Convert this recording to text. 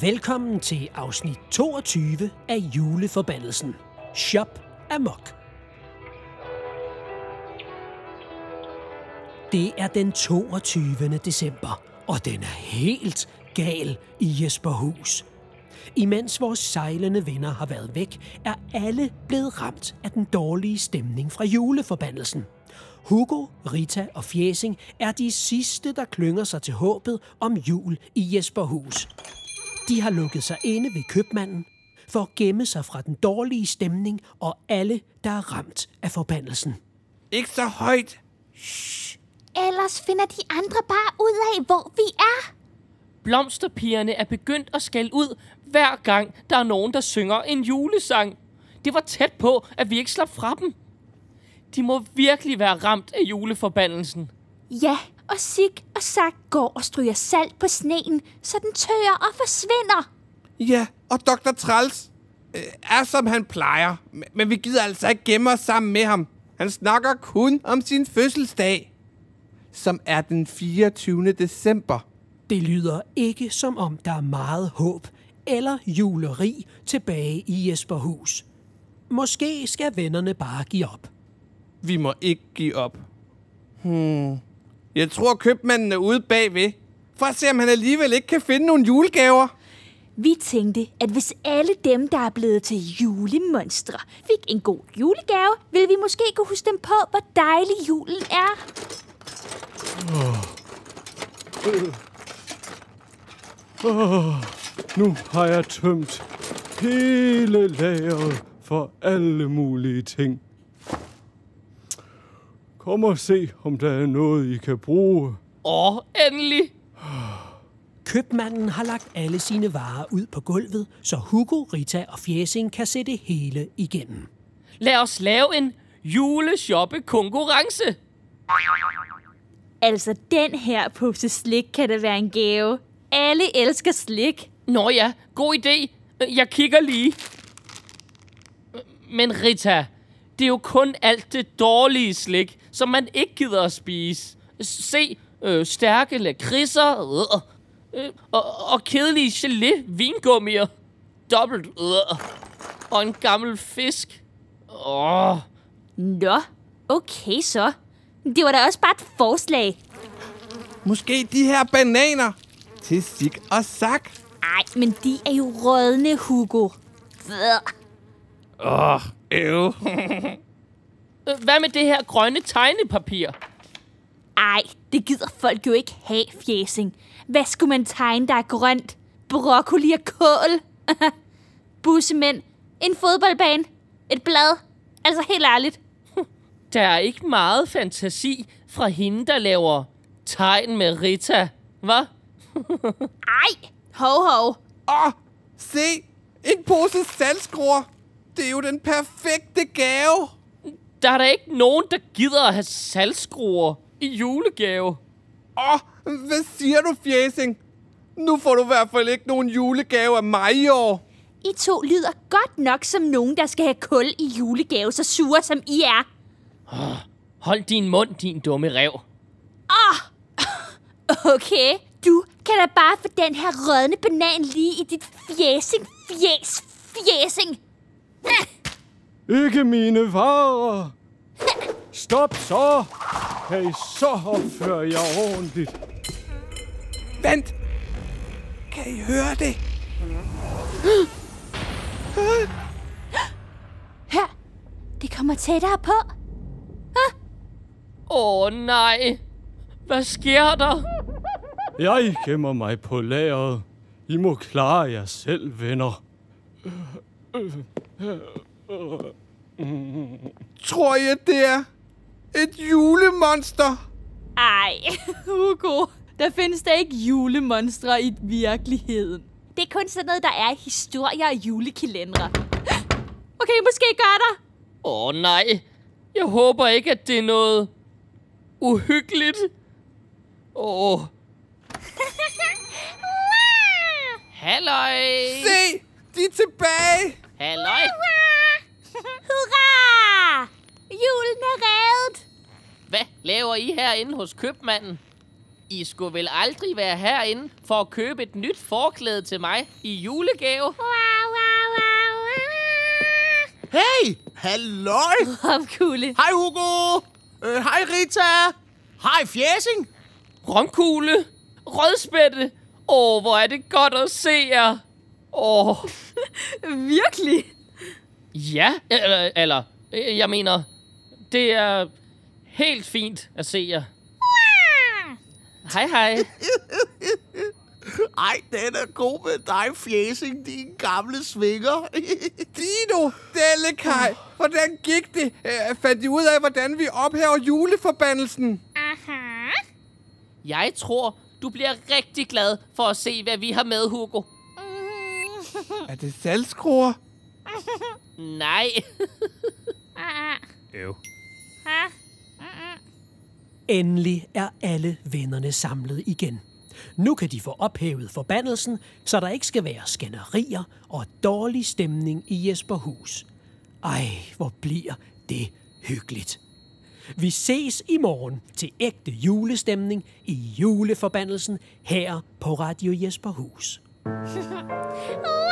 Velkommen til afsnit 22 af Juleforbandelsen. Shop Amok. Det er den 22. december, og den er helt gal i Jesperhus. Imens vores sejlende venner har været væk, er alle blevet ramt af den dårlige stemning fra juleforbandelsen. Hugo, Rita og Fjæsing er de sidste, der klynger sig til håbet om jul i Jesperhus. De har lukket sig inde ved købmanden for at gemme sig fra den dårlige stemning og alle, der er ramt af forbandelsen. Ikke så højt. Ellers finder de andre bare ud af, hvor vi er. Blomsterpigerne er begyndt at skælde ud, hver gang der er nogen, der synger en julesang. Det var tæt på, at vi ikke slap fra dem. De må virkelig være ramt af juleforbandelsen. Ja, og Sig og Sak går og stryger salt på sneen, så den tør og forsvinder. Ja, og Dr. Træls øh, er som han plejer. Men- Men vi gider altså ikke gemme os sammen med ham. Han snakker kun om sin fødselsdag. Som er den 24. december. Det lyder ikke som om, der er meget håb eller juleri tilbage i Jesperhus. Måske skal vennerne bare give op. Vi må ikke give op. Hmm. Jeg tror, købmanden er ude bagved. For at se, om han alligevel ikke kan finde nogle julegaver. Vi tænkte, at hvis alle dem, der er blevet til julemonstre, fik en god julegave, ville vi måske kunne huske dem på, hvor dejlig julen er. Nu har jeg tømt hele lageret for alle mulige ting. Kom og se, om der er noget, I kan bruge. Åh, endelig! Købmanden har lagt alle sine varer ud på gulvet, så Hugo, Rita og Fjæsing kan se det hele igennem. Lad os lave en juleshoppe-konkurrence. Altså, den her pose slik kan da være en gave. Alle elsker slik. Nå ja, god idé. Jeg kigger lige. Men Rita, det er jo kun alt det dårlige slik, som man ikke gider at spise. Se, øh, stærke lakridser, øh, øh, og, og kedelige gelé vingummier. Dobbelt, øh, og en gammel fisk. Åh, Nå, okay så. Det var da også bare et forslag. Måske de her bananer til Sig og Sak. Ej, men de er jo rådne, Hugo. Åh, øv. Hvad med det her grønne tegnepapir? Ej, det gider folk jo ikke have, fjæsing. Hvad skulle man tegne, der er grønt? Broccoli og kål? Bussemænd? En fodboldbane? Et blad? Altså helt ærligt. Der er ikke meget fantasi fra hende, der laver tegn med Rita, hva'? Ej, hov hov. Åh, se. En pose saltskruer. Det er jo den perfekte gave. Der er der ikke nogen, der gider at have salgskruer i julegave. Åh, hvad siger du, fjæsing? Nu får du i hvert fald ikke nogen julegave af mig i år. I to lyder godt nok som nogen, der skal have kul i julegave, så sure som I er. Hold din mund, din dumme rev. Okay, du kan da bare få den her rødne banan lige i dit fjæsing, fjæs, fjæsing. Ikke mine varer! Stop så! Kan I så opføre jer ordentligt? Vent. Kan I høre det? Hør, det kommer tættere på. Åh oh, nej. Hvad sker der? Jeg gemmer mig på lageret. I må klare jer selv, venner. Tror at det er et julemonster? Ej, Hugo. Der findes der ikke julemonstre i virkeligheden. Det er kun sådan noget, der er i historier og julekalendere. Okay, måske gør der. Åh oh, nej. Jeg håber ikke, at det er noget uhyggeligt. Åh. Oh. Halløj. Se, de er tilbage. Halløj. Hurra! Julen er reddet. Hvad laver I herinde hos købmanden? I skulle vel aldrig være herinde for at købe et nyt forklæde til mig i julegave? Wow, wow, wow, wow. Hey! Halløj! Romkugle. Hej Hugo! Øh, hej Rita! Hej Fjæsing! Romkugle, rødspætte. Åh, hvor er det godt at se jer. Åh, Virkelig? ja, eller, eller, jeg mener, det er helt fint at se jer. Hej, hej. Ej, den er god med dig, Fjæsing, din gamle svinger. Dino, Dellekaj, hvordan gik det? Øh, fandt I ud af, hvordan vi ophæver juleforbandelsen? Aha. Jeg tror, du bliver rigtig glad for at se, hvad vi har med, Hugo. Er det salgskruer? Nej. Øv. Endelig er alle vennerne samlet igen. Nu kan de få ophævet forbandelsen, så der ikke skal være skænderier og dårlig stemning i Jesperhus. Ej, hvor bliver det hyggeligt. Vi ses i morgen til ægte julestemning i juleforbandelsen her på Radio Jesperhus.